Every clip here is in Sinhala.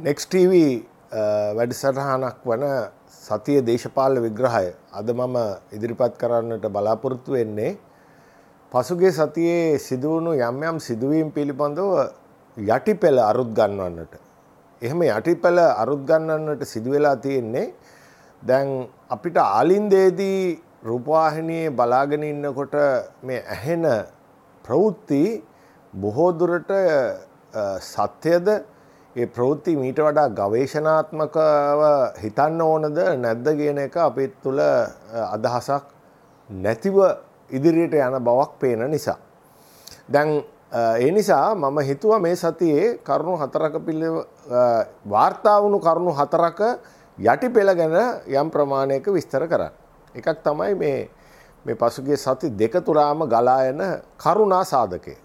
නෙක්ස්ටව uh, වැඩිසටහනක් වන සතිය දේශපාල විග්‍රහය අද මම ඉදිරිපත් කරන්නට බලාපොරොත්තු වෙන්නේ පසුගේ සතියේ සිදුවුණු යම් යම් සිදුවීම් පිළිබඳව යටි පෙළ අරුත් ගන්නවන්නට. එහෙම යටි පෙළ අරුත් ගන්නන්නට සිදුවෙලා තියෙන්නේ දැන් අපිට ආලින්දේදී රූපවාහිනියේ බලාගෙන ඉන්නකොට මේ ඇහෙන ප්‍රවෘත්ති බොහෝ දුරට uh, සත්‍යද ඒ ප්‍රවෘත්ති මීට වඩා ගවේෂණාත්මකව හිතන්න ඕනද නැද්ද කියන එක අපේ තුළ අදහසක් නැතිව ඉදිරියට යන බවක් පේන නිසා. දැන් ඒ නිසා මම හිතුව මේ සතියේ කරුණු හතරක පිල්ල වාර්තාවුණු කරුණු හතරක යටි පෙළ ගැන යම් ප්‍රමාණයක විස්තර කරන්න. එකක් තමයි මේ මේ පසුගේ සති දෙක තුරාම ගලායන කරුණා සාධකය.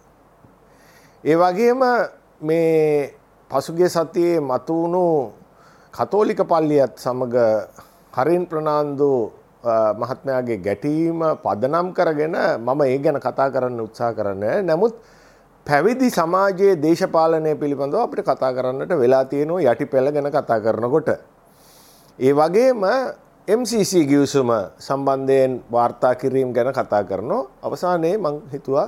ඒ වගේම මේ පසුගේ සතියේ මතුවුණු කතෝලික පල්ලියත් සමඟ හරින් ප්‍රනාන්දු මහත්මයාගේ ගැටීම පදනම් කරගෙන මම ඒ ගැන කතා කරන්න උත්සා කරන්න නැමුත් පැවිදි සමාජයේ දේශපාලනය පිළිබඳව අපිට කතා කරන්නට වෙලා තියෙනවා යටි පෙළ ගැන කතා කරනකොට. ඒ වගේම MCC ගියවසුම සම්බන්ධයෙන් වාර්තා කිරීම් ගැන කතා කරනවා අවසානයේ මං හිතුවා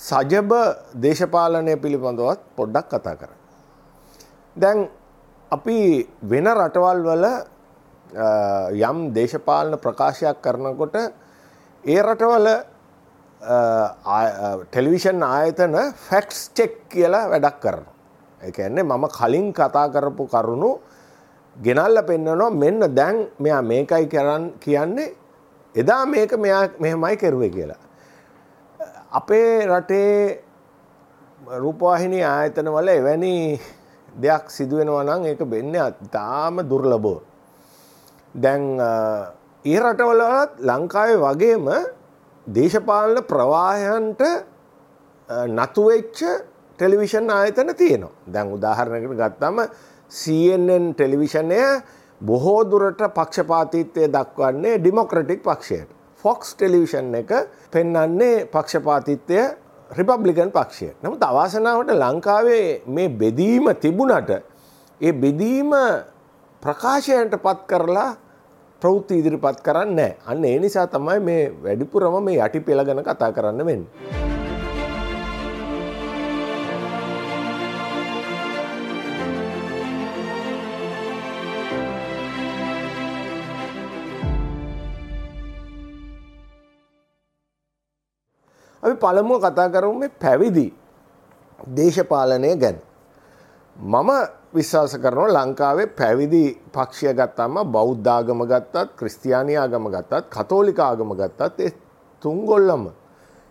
සජබ දේශපාලනය පිළිබඳවත් පොඩ්ඩක් කතා කර. දැන් අපි වෙන රටවල් වල යම් දේශපාලන ප්‍රකාශයක් කරනකොට ඒ රටවල ටෙලිවිෂන් ආයතන ෆැක්ස් චෙක් කියලා වැඩක් කරන. එකන්නේ මම කලින් කතා කරපු කරුණු ගෙනල්ල පෙන්න්නනවා මෙන්න දැන් මෙයා මේකයි කරන්න කියන්නේ එදා මේක මෙයා මෙහෙමයි කෙරුවේ කියලා. අපේ රටේ රූපවාහිනි ආයතන වල එවැනි දෙයක් සිදුවෙනවා නම් ඒක වෙන්න තාම දුර්ලබෝ. දැන් ඒ රටවලත් ලංකාවේ වගේම දේශපාලන ප්‍රවාහයන්ට නතුවෙච්ච ටෙලිවිෂන් ආයතන තියෙනවා. දැන් උදාහරණකට ගත්තම CNN ටෙලිවිෂනය බොහෝ දුරට පක්ෂපාතිත්වය දක්වන්නේ ඩිමොක්‍රටික් පක්ෂයට. ෆොක්ස් ටෙලිවිෂන් එක පෙන්නන්නේ පක්ෂපාතිත්වය රිපබ්ලිකන් පක්ෂය. නමුත් අවාසනාවට ලංකාවේ මේ බෙදීම තිබුණට ඒ බෙදීම ප්‍රකාශයන්ට පත් කරලා ප්‍රවෘත්ති ඉදිරිපත් කරන්න අන්න ඒ නිසා තමයි මේ වැඩිපුරම මේ යටි පෙළගන කතා කරන්න වෙන්න. පළමුුව කතා කරමු මේ පැවිදි දේශපාලනය ගැන. මම විශ්වාස කරනවා ලංකාවේ පැවිදි පක්ෂය ගත්තම බෞද්ධාගම ගත්තත් ක්‍රස්තියානි ආගම ගත්තත් කතෝලික ආගම ගත්තත් ඒ තුන්ගොල්ලම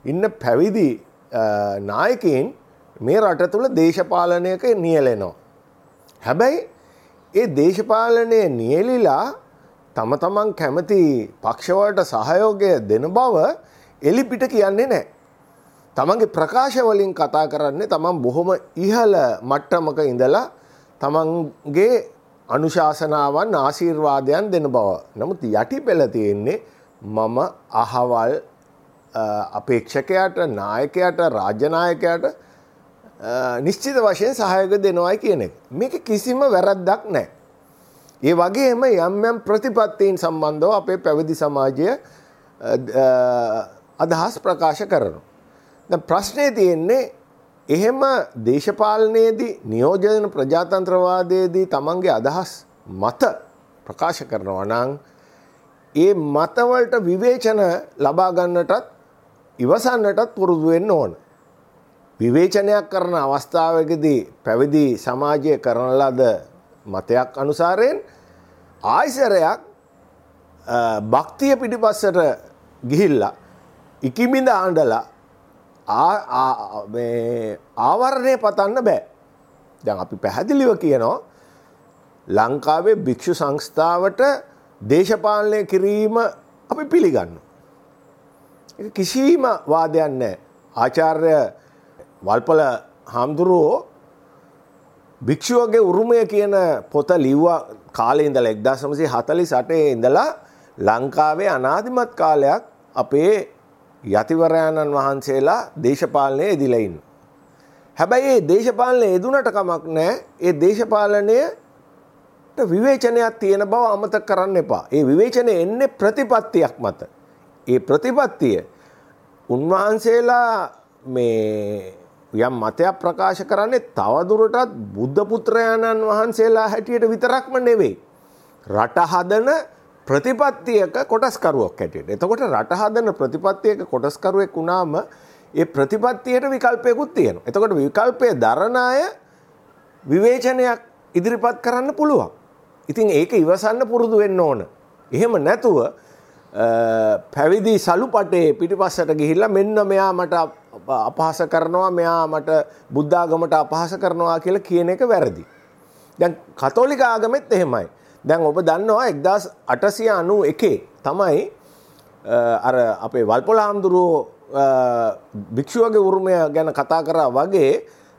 ඉන්න පැවිදි නායකයින් මේ රට තුළ දේශපාලනයක නියලෙනවා. හැබැයි ඒ දේශපාලනය නියලිලා තම තමන් කැමති පක්ෂවලට සහයෝගය දෙන බව එලිපිට කියන්නේ නෑ. තමන්ගේ ප්‍රකාශවලින් කතා කරන්නේ තමන් බොහොම ඉහල මට්ටමක ඉඳලා තමන්ගේ අනුශාසනාවන් ආශීර්වාදයන් දෙන බව. නමුත් යටි පෙළ තියෙන්නේ මම අහවල් අපේක්ෂකයට නායකයට රාජ්‍යනායකයට නිශ්චිත වශයෙන් සහයක දෙනවයි කියන එක. මේක කිසිම වැරද්දක් නෑ. ඒ වගේම යම් යම් ප්‍රතිපත්තීන් සම්බන්ධව අපේ පැවිදි සමාජය අදහස් ප්‍රකාශ කරනවා. ප්‍රශ්නය තියෙන්නේ එහෙම දේශපාලනයේදී නියෝජන ප්‍රජාතන්ත්‍රවාදයේදී තමන්ගේ අදහස් මත ප්‍රකාශ කරනවා නං ඒ මතවලට විවේචන ලබාගන්නටත් ඉවසන්නටත් පුරුදුවෙන්න ඕන. විවේචනයක් කරන අවස්ථාවකදී පැවිදි සමාජය කරන ලද මතයක් අනුසාරයෙන් ආයිසරයක් භක්තිය පිටිපස්සට ගිහිල්ලා ඉකිබිඳ ආණ්ඩලා ආවරණය පතන්න බෑ. දැන් අපි පැහැදිලිව කියනවා ලංකාවේ භික්‍ෂු සංස්ථාවට දේශපාලනය කිරීම අපි පිළිගන්න. කිසිීම වාදයන්න ආචාර්ය වල්පල හාමුදුරුවෝ භික්‍ෂුවගේ උරුමය කියන පොත ලිව්වා කාලේ ඉඳල එක්දා සමසි හතලි සටේ ඉඳලා ලංකාවේ අනාධිමත් කාලයක් අපේ යතිවරයාණන් වහන්සේලා දේශපාලනය එදිලයින්. හැබැයි ඒ දේශපාලනය යෙදුනට කමක් නෑ ඒ දේශපාලනයට විවේචනයක් තියෙන බව අමතක කරන්න එපා. ඒ විවේචනය එන්නේ ප්‍රතිපත්තියක් මත. ඒ ප්‍රතිපත්තිය උන්වහන්සේලා මේ යම් මතයක් ප්‍රකාශ කරන්නේ තවදුරටත් බුද්ධ පුත්‍රයාණන් වහන්සේලා හැටියට විතරක්ම නෙවෙයි. රට හදන ප්‍රතිපත්තියක කොටස්කරුවක් හැටියට. එතකොට රට හදන ප්‍රතිපත්තියක කොටස්කරුවෙක් වුණාම ඒ ප්‍රතිපත්තියට විකල්පයකුත් තියෙනවා. එතකොට විකල්පය දරන අය විවේචනයක් ඉදිරිපත් කරන්න පුළුවන්. ඉතින් ඒක ඉවසන්න පුරුදු වෙන්න ඕන. එහෙම නැතුව පැවිදි සලුපටේ පිටිපස්සට ගිහිල්ලා මෙන්න මෙයා මට අපහස කරනවා මෙයා මට බුද්ධාගමට අපහස කරනවා කියලා කියන එක වැරදි. දැන් කතෝලික ආගමෙත් එහෙමයි. දැන් ඔබ දන්නවා එක්දස් අටසිය අනු එකේ තමයි අර අපේ වල්පොල හාමුදුරුවෝ භික්ෂුවගේ උරුමය ගැන කතා කරා වගේ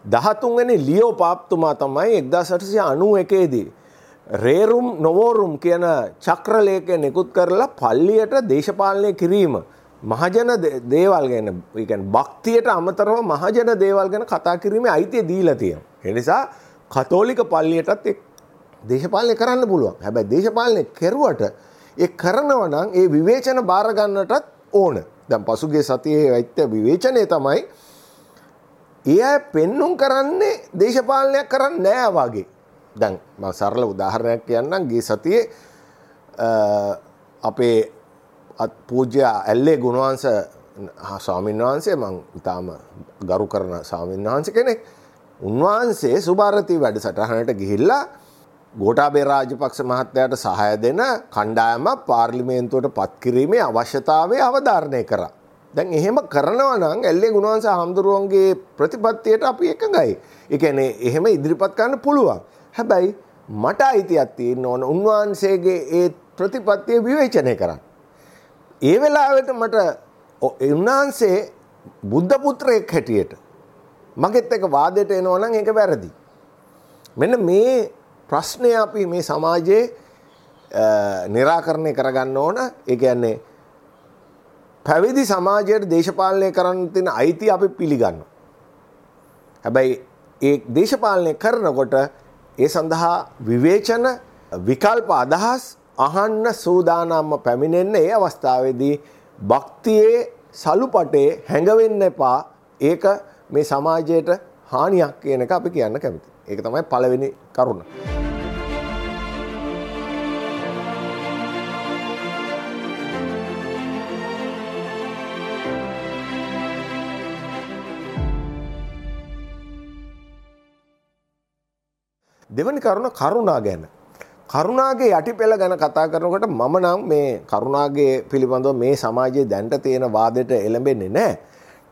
දහතුන්ගනි ලියෝ පාප්තුමා තමයි එක්දා සටසිය අනු එකේදී. රේරුම් නොවෝරුම් කියන චක්‍රලේකය නිකුත් කරලා පල්ලියට දේශපාලනය කිරීම. මහජන දේවල් ගැන ගැන භක්තියට අමතරව මහජන දේවල් ගැන කතා කිරීම අයිතිය දීලා තියෙන. එනිසා කතෝලික පල්ලියටත් දේශපාලනය කරන්න පුළුවන්. හැබැයි දේශපාලනය කෙරුවට ඒ කරනව නම් ඒ විවේචන භාරගන්නටත් ඕන. දැන් පසුගේ සතියේ ඇත්ත විවේචනය තමයි ඒ අය පෙන්නුම් කරන්නේ දේශපාලනයක් කරන්න නෑ වගේ. දැන් ම සරල උදාහරණයක් කියන්නම්. ගේ සතියේ අපේ පූජ්‍ය ඇල්ලේ ගුණවන්ස ස්වාමීන් වහන්සේ මං ඉතාම ගරු කරන ස්වාමීන් වහන්ස කෙනෙක්. උන්වහන්සේ සුභාරතී වැඩ සටහනට ගිහිල්ලා ගෝටාබේ රාජපක්ෂ මහත්තයට සහය දෙන කණ්ඩායම පාර්ලිමේන්තුවට පත්කිරීමේ අවශ්‍යතාවය අවධාරණය කර. දැන් එහෙම කරනවා නම් ඇල්ලේ ගුණවන්ස හාමුදුරුවන්ගේ ප්‍රතිපත්තියට අපි එකඟයි. එකනේ එහෙම ඉදිරිපත් කරන්න පුළුවන්. හැබැයි මට අයිතියක් තියෙන්න ඕන උන්වහන්සේගේ ඒ ප්‍රතිපත්තිය විවේචනය කරන්න. ඒ වෙලාවට මට උන්වහන්සේ බුද්ධ පුත්‍රයෙක් හැටියට මගෙත් එක වාදයට එනවා නම් ඒක වැරදි. මෙන්න මේ ප්‍රශ්නය අපි මේ සමාජයේ निराකරණය කරගන්න ඕන. ඒ කියන්නේ පැවිදි සමාජයට දේශපාලනය කරන්න තියෙන අයිතිය අපි පිළිගන්නවා. හැබැයි ඒ දේශපාලනය කරනකොට ඒ සඳහා විවේචන විකල්ප අදහස් අහන්න සූදානම්ම පැමිණෙන්න ඒ අවස්ථාවේදී භක්තියේ සලුපටේ හැඟවෙන්න එපා ඒක මේ සමාජයට හානියක් කියන එක අපි කියන්න කැමති. ඒක තමයි පළවෙනි කරුණ. දෙවනි කරුණ කරුණා ගැන. කරුණාගේ යටි පෙළ ගැන කතා කරනකොට මම නම් මේ කරුණාගේ පිළිබඳව මේ සමාජයේ දැන්ට තියෙන වාදයට එළඹෙන්නේ නැහැ.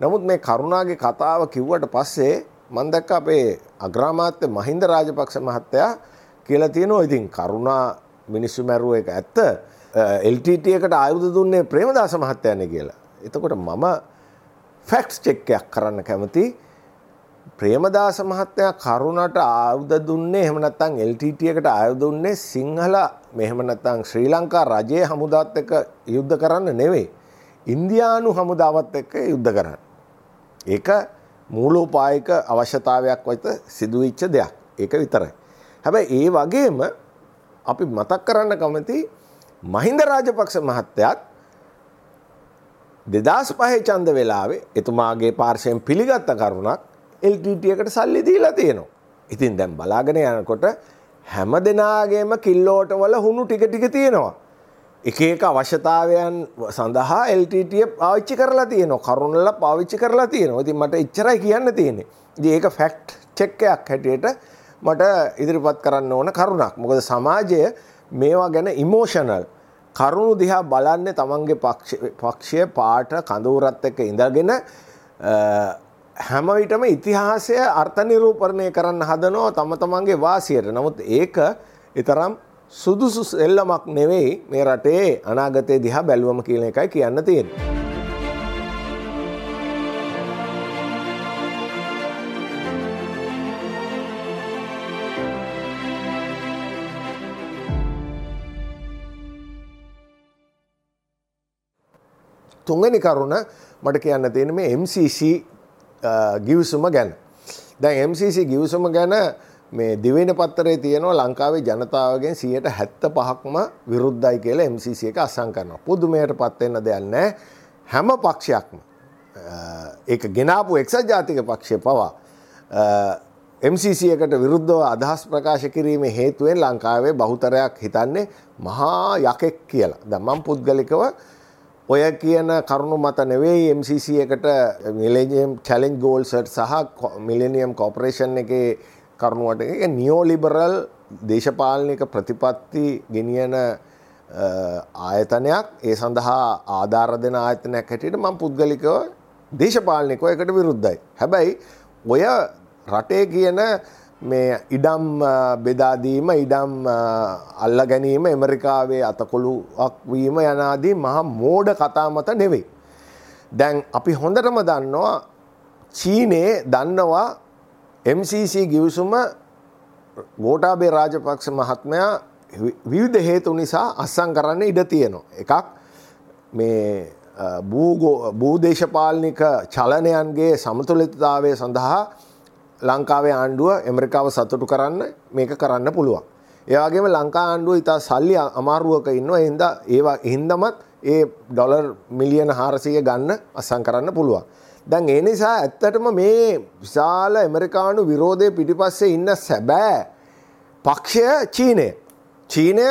නමුත් මේ කරුණාගේ කතාව කිව්වට පස්සේ මම දැක්ක අපේ අග්‍රාමාත්‍ය මහින්ද රාජපක්ෂ මහත්තයා කියලා තියෙනවා ඉතින් කරුණා මිනිස්සු මැරුව එක ඇත්ත LTT එකට ආයුධ දුන්නේ ප්‍රේමදාස මහත්තයානේ කියලා. එතකොට මම ෆැක්ට්ස් චෙක් එකක් කරන්න කැමතියි. ප්‍රේමදාස මහත්තයා කරුණට ආයුධ දුන්නේ එහෙම නැත්නම් LTT එකට ආයුධ දුන්නේ සිංහල මෙහෙම නැත්නම් ශ්‍රී ලංකා රජයේ හමුදාවත් එක්ක යුද්ධ කරන්න නෙවෙයි. ඉන්දියානු හමුදාවත් එක්ක යුද්ධ කරන්න. ඒක මූලෝපායක අවශ්‍යතාවයක් වෙත සිදුවෙච්ච දෙයක්. ඒක විතරයි. හැබැයි ඒ වගේම අපි මතක් කරන්න කැමති මහින්ද රාජපක්ෂ මහත්තයාත් දෙදස් පහේ චන්ද වෙලාවේ එතුමාගේ පාර්ශයෙන් පිළිගත්ත කරුණක් LTT එකට සල්ලි දීලා තියෙනවා. ඉතින් දැන් බලාගෙන යනකොට හැම දෙනාගේම කිල්ලෝට වල හුණු ටික ටික තියෙනවා. එක එක අවශ්‍යතාවයන් සඳහා LTT පාවිච්චි කරලා තියෙනවා. කරුණල පාවිච්චි කරලා තියෙනවා. ඉතින් මට එච්චරයි කියන්න තියෙන්නේ. ඉතින් ඒක ෆැක්ට් චෙක් එකක් හැටියට මට ඉදිරිපත් කරන්න ඕන කරුණක්. මොකද සමාජය මේවා ගැන ඉමෝෂනල් කරුණු දිහා බලන්නේ තමන්ගේ පක්ෂය පාට කඳවුරත් එක්ක ඉඳගෙන හැම විටම ඉතිහාසය අර්ථ නිරූපණය කරන්න හදනවා තම තමන්ගේ වාසියට. නමුත් ඒක ඊතරම් සුදුසු එල්ලමක් නෙවෙයි මේ රටේ අනාගතය දිහා බැලුවම කියන එකයි කියන්න තියෙන්නේ. තුන්වෙනි කරුණ මට කියන්න තියෙන මේ MCC ගිවිසුම ගැන. දැන් MCC ගිවිසුම ගැන මේ දිවෙන පත්තරේ තියෙනවා ලංකාවේ ජනතාවගෙන් සියයට හැත්ත පහක්ම විරුද්ධයි කියලා MCC එක අසං කරනවා. පුදුමයට පත්වෙන්න දෙයක් නැහැ. හැම පක්ෂයක්ම ඒක ගෙනාපු එක්සත් ජාතික පක්ෂය පවා MCC එකට විරුද්ධව අදහස් ප්‍රකාශ කිරීම හේතුවෙන් ලංකාවේ බහුතරයක් හිතන්නේ මහා යකෙක් කියලා. දැන් මම පුද්ගලිකව ඔය කියන කරුණු මත නෙවෙයි MCC එකට මිලේනියම් චැලෙන්ජ් ගෝල්ස් සහ මිලේනියම් කෝපරේෂන් එකේ කරුණුවට එක නියෝ ලිබරල් දේශපාලනික ප්‍රතිපත්ති ගෙනියන ආයතනයක් ඒ සඳහා ආධාර දෙන ආයතනයක් හැටියට මම පුද්ගලිකව දේශපාලනිකව එකට විරුද්ධයි. හැබැයි ඔය රටේ කියන මේ ඉඩම් බෙදාදීම ඉඩම් අල්ල ගැනීම එමරිකාවේ අතකොළුවක් වීම යනාදී මහා මෝඩ කතා මත නෙවෙයි. දැන් අපි හොඳටම දන්නවා චීනයේ දන්නවා MCC ගිවිසුම ගෝටාබේ රාජපක්ෂ මහත්මයා විවිධ හේතු නිසා අස්සං කරන්න ඉඩ තියෙනවා. එකක් මේ භූදේශපාලනික චලනයන්ගේ සමතුලිතතාවය සඳහා ලංකාවේ ආණ්ඩුව ඇමරිකාව සතුටු කරන්න මේක කරන්න පුළුවන්. ඒවාගේම ලංකා ආණ්ඩුව ඉතා සල්ලි අමාරුවක ඉන්න එහින්ද ඒවා හින්දමත් ඒ ඩොලර් මිලියන හාරසිය ගන්න අසං කරන්න පුළුවන්. දැන් ඒ නිසා ඇත්තටම මේ විශාල ඇමරිකානු විරෝධය පිටිපස්සේ ඉන්න සැබෑ පක්ෂය චීනය. චීනය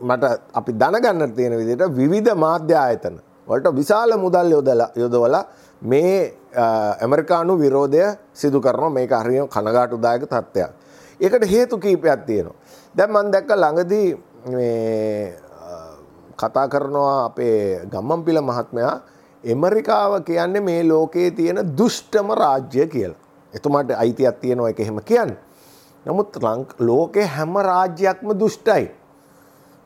මට අපි දැනගන්න තියෙන විදිහට විවිධ මාධ්‍ය ආයතන වලට විශාල මුදල් යොදලා යොදවලා මේ ඇමරිකානු විරෝධය සිදු කරනවා මේක හරියම කනගාටුදායක තත්ත්වයක්. ඒකට හේතු කීපයක් තියෙනවා. දැන් මම දැක්ක ළඟදී මේ කතා කරනවා අපේ ගම්මන්පිල මහත්මයා එමරිකාව කියන්නේ මේ ලෝකයේ තියෙන දුෂ්ටම රාජ්‍ය කියලා. එතුමාට අයිතියක් තියෙනවා එක එහෙම කියන්න. නමුත් ලෝකේ හැම රාජ්‍යයක්ම දුෂ්ටයි.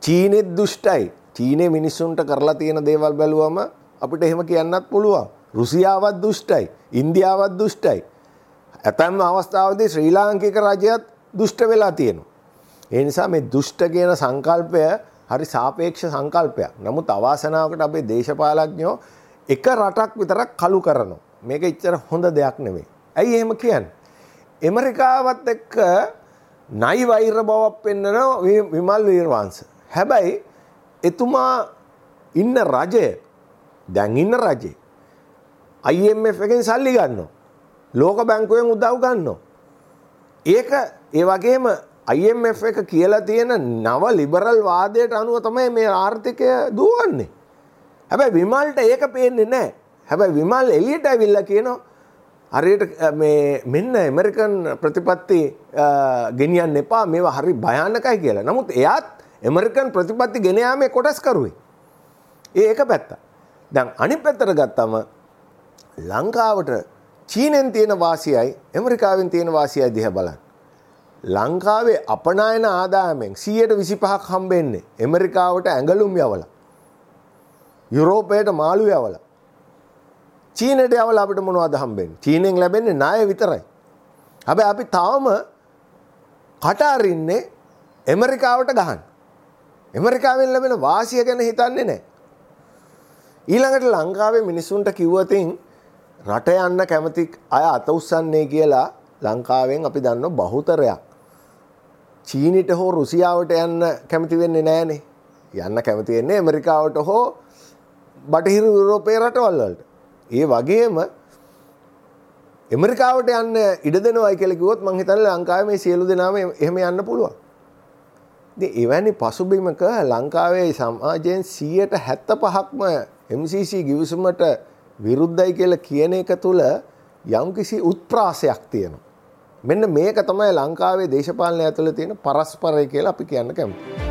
චීනෙත් දුෂ්ටයි. චීනය මිනිස්සුන්ට කරලා තියෙන දේවල් බැලුවම අපිට එහෙම කියන්නත් පුළුවන්. රුසියාවත් දුෂ්ටයි. ඉන්දියාවත් දුෂ්ටයි. ඇතැම් අවස්ථාවදී ශ්‍රී ලාංකික රජයත් දුෂ්ට වෙලා තියෙනවා. ඒ නිසා මේ දුෂ්ට කියන සංකල්පය හරි සාපේක්ෂ සංකල්පයක්. නමුත් අවාසනාවකට අපේ දේශපාලඥයෝ එක රටක් විතරක් කළු කරනවා. මේක ඉච්චර හොඳ දෙයක් නෙවෙයි. ඇයි එහෙම කියන්නේ? ඇමරිකාවත් එක්ක නයි වෛර බවක් පෙන්නන විමල් වීරවංශ. හැබැයි එතුමා ඉන්න රජය දැන් ඉන්න රජේ IMF එකෙන් සල්ලි ගන්නවා. ලෝක බැංකුවෙන් උදව් ගන්නවා. ඒක ඒ වගේම IMF එක කියලා තියෙන නව ලිබරල් වාදයට අනුව තමයි මේ ආර්ථිකය දුවන්නේ. හැබැයි විමල්ට ඒක පේන්නේ නැහැ. හැබැයි විමල් එළියට ඇවිල්ලා කියනවා හරියට මේ මෙන්න ඇමරිකන් ප්‍රතිපත්ති ගෙනියන්න එපා මේවා හරි භයානකයි කියලා. නමුත් එයාත් ඇමරිකන් ප්‍රතිපත්ති ගෙන යාමේ කොටස් කරුවේ. ඒ එක පැත්ත. දැන් අනිත් පැත්තට ගත්තම ලංකාවට චීනෙන් තියෙන වාසියයි ඇමරිකාවෙන් තියෙන වාසියයි දිහා බලන්න. ලංකාවේ අපනායන ආදායමෙන් 125ක් හම්බෙන්නේ ඇමරිකාවට ඇඟලුම් යවලා. යුරෝපයට මාළු යවලා. චීනට යවලා අපිට මොනවද හම්බෙන්නේ? චීනෙන් ලැබෙන්නේ ණය විතරයි. හැබැයි අපි තාම කට අරින්නේ ඇමරිකාවට ගහන්න. ඇමරිකාවෙන් ලැබෙන වාසිය ගැන හිතන්නේ නැහැ. ඊළඟට ලංකාවේ මිනිස්සුන්ට කිව්වතින් රට යන්න කැමති අය අත උස්සන්නේ කියලා ලංකාවෙන් අපි දන්න බහුතරයක්. චීනිට හෝ රුසියාවට යන්න කැමති වෙන්නේ නෑනේ. යන්න කැමති වෙන්නේ ඇමරිකාවට හෝ බටහිර යුරෝපයේ රටවල් වලට. ඒ වගේම ඇමරිකාවට යන්න ඉඩ දෙනවයි කියලා කිව්වොත් මං හිතන්නේ ලංකාවේ මේ සියලු දෙනාම එහෙම යන්න පුළුවන්. එවැනි පසුබිමක ලංකාවේ සමාජයෙන් සියයට හැත්ත පහක්ම MCC ගිවිසුමට විරුද්ධයි කියලා කියන එක තුළ යම්කිසි උත්ප්‍රාසයක් තියෙනවා. මෙන්න මේක තමයි ලංකාවේ දේශපාලනය ඇතුළ තියෙන පරස්පරය කියලා අපි කියන්න කැමති.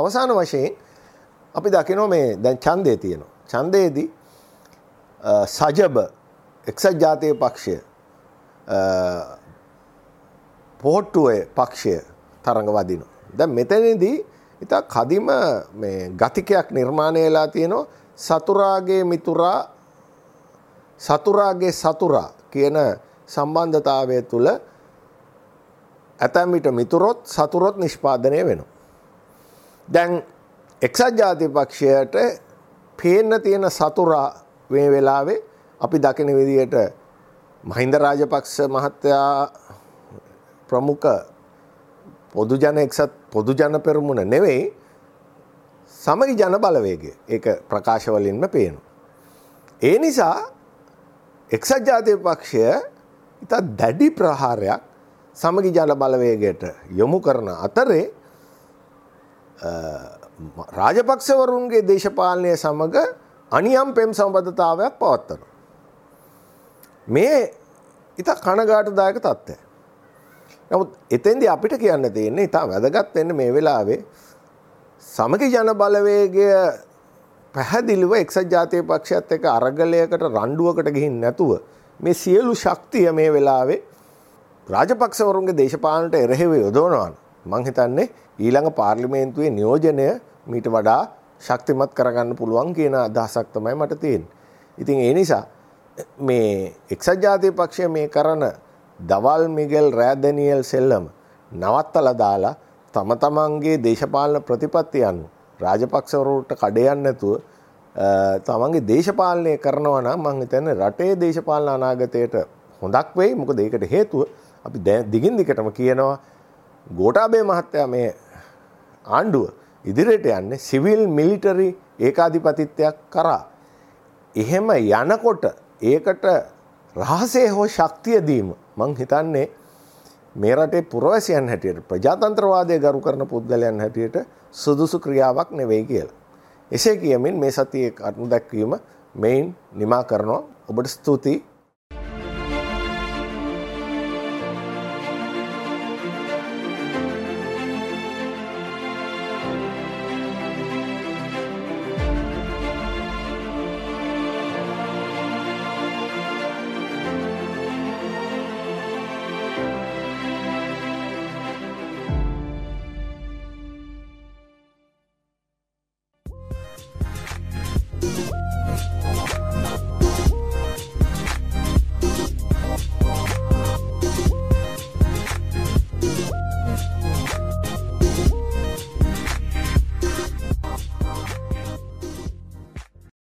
අවසාන වශයෙන් අපි දකිනෝ මේ දැන් ඡන්දය තියෙනවා. ඡන්දයේදී සජබ එක්සත් ජාතික පක්ෂය පොහොට්ටුවේ පක්ෂය තරඟ වදිනවා. දැන් මෙතනදී ඉතා කදිම මේ ගතිකයක් නිර්මාණය වෙලා තියෙනවා සතුරාගේ මිතුරා සතුරාගේ සතුරා කියන සම්බන්ධතාවය තුළ ඇතැම්මිට මිතුරොත් සතුරොත් නිෂ්පාදනය වෙන. දැන් එක්සත් ජාතිපක්ෂයට පේන්න තියෙන සතුරා වේ වෙලාවේ අපි දකින විදියට මහින්ද රාජපක්ෂ මහත්තයා ප්‍රමුඛ පොදුජන එක්සත් පොදුජන පෙරමුණ නෙවෙයි සමගි ජන බලවේගය ඒක ප්‍රකාශවලින්ම පේනු. ඒ නිසා එක්සත් ජාතිය පක්ෂය ඉතා දැඩි ප්‍රහාරයක් සමගි ජන බලවේගයට යොමු කරන අතරේ රාජපක්ෂවරුන්ගේ දේශපාලනය සමඟ අනියම් පෙම් සම්බධතාවයක් පවත්වන. මේ ඉතා කණගාටදායක තත්ත්වය. නමුත් එතෙන්දි අපිට කියන්න තියෙන්නේ ඉතා වැදගත් වෙන්න මේ වෙලාවේ සමගි ජන බලවේගය පැහැදිලිව එක්සත් ජාතිය පක්ෂයත් එක අරගලයකට රණ්ඩුවකට ගිහින් නැතුව මේ සියලු ශක්තිය මේ වෙලාවේ රාජපක්ෂවරුන්ගේ දේශපාලනට එරෙහිව යොදවනවාන මං හිතන්නේ ඊළඟ පාර්ලිමේන්තුවේ නියෝජනය මීට වඩා ශක්තිමත් කරගන්න පුළුවන් කියන අදහසක් තමයි මට තියෙන්නේ. ඉතින් ඒ නිසා මේ එක්සත් ජාතික පක්ෂය මේ කරන දවල් මිගෙල් රෑදනියල් සෙල්ලම නවත්තලා දාලා තම තමන්ගේ දේශපාලන ප්‍රතිපත්ති අනුව රාජපක්ෂවරුන්ට කඩයන්න නැතුව තමන්ගේ දේශපාලනය කරනවා නම් මං හිතන්නේ රටේ දේශපාලන අනාගතයට හොඳක් වෙයි. මොකද ඒකට හේතුව අපි දිගින් දිගටම කියනවා ගෝඨාභය මහත්තයා මේ ආණ්ඩුව ඉදිරියට යන්නේ සිවිල් මිලිටරි ඒකාධිපතිත්වයක් කරා. එහෙම යනකොට ඒකට රහසේ හෝ ශක්තිය දීම මං හිතන්නේ මේ රටේ පුරවැසියන් හැටියට ප්‍රජාතන්ත්‍රවාදය ගරු කරන පුද්ගලයන් හැටියට සුදුසු ක්‍රියාවක් නෙවෙයි කියලා. එසේ කියමින් මේ සතියේ කරුණු දැක්වීම මෙයින් නිමා කරනවා. ඔබට ස්තුතියි